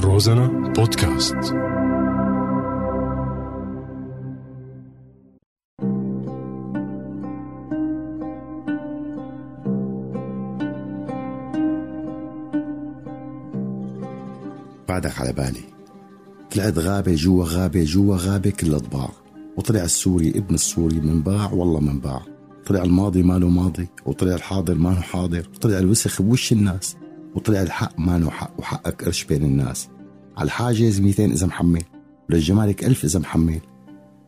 روزانا بودكاست. بعدك على بالي. طلعت غابة جوا غابة جوا غابة كلها ضباع وطلع السوري ابن السوري من باع والله من باع. طلع الماضي ماله ماضي وطلع الحاضر ماله حاضر وطلع الوسخ بوش الناس. وطلع الحق ماله حق وحقك قرش بين الناس. على الحاجز 200 إذا محمل وللجمارك 1000 إذا محمل.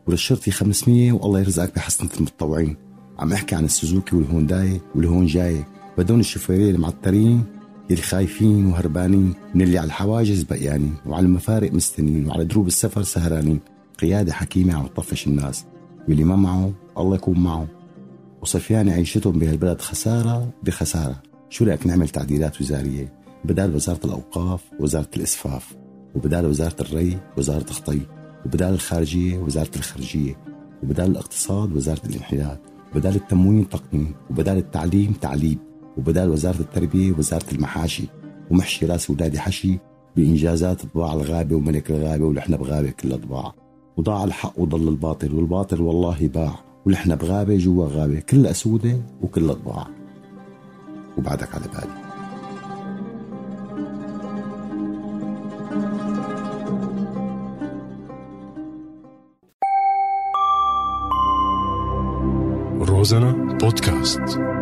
وللشرطي 500 والله يرزقك بحسنة المتطوعين. عم أحكي عن السوزوكي والهونداي والهون جاي. بدون الشوفيرين المعترين يلي خايفين وهربانين من اللي على الحواجز بقيانين وعلى المفارق مستنين وعلى دروب السفر سهرانين. قيادة حكيمة عم تطفش الناس. واللي ما معه الله يكون معه. وصفيان عيشتهم بهالبلد خسارة بخسارة. شو رأيك نعمل تعديلات وزارية؟ بدال وزارة الأوقاف وزارة الإسفاف وبدال وزارة الري وزارة خطي وبدال الخارجية وزارة الخارجية وبدال الاقتصاد وزارة الانحلال وبدال التموين تقنين وبدال التعليم تعليم وبدال وزارة التربية وزارة المحاشي. ومحشي رأس ولادي حشي بإنجازات طباع الغابة وملك الغابة ونحن بغابة كلها طباع وضاع الحق وضل الباطل والباطل والله باع ونحن بغابة جوا غابة كلها سودة وكلها طباع وبعدك على بالي. روزانا بودكاست.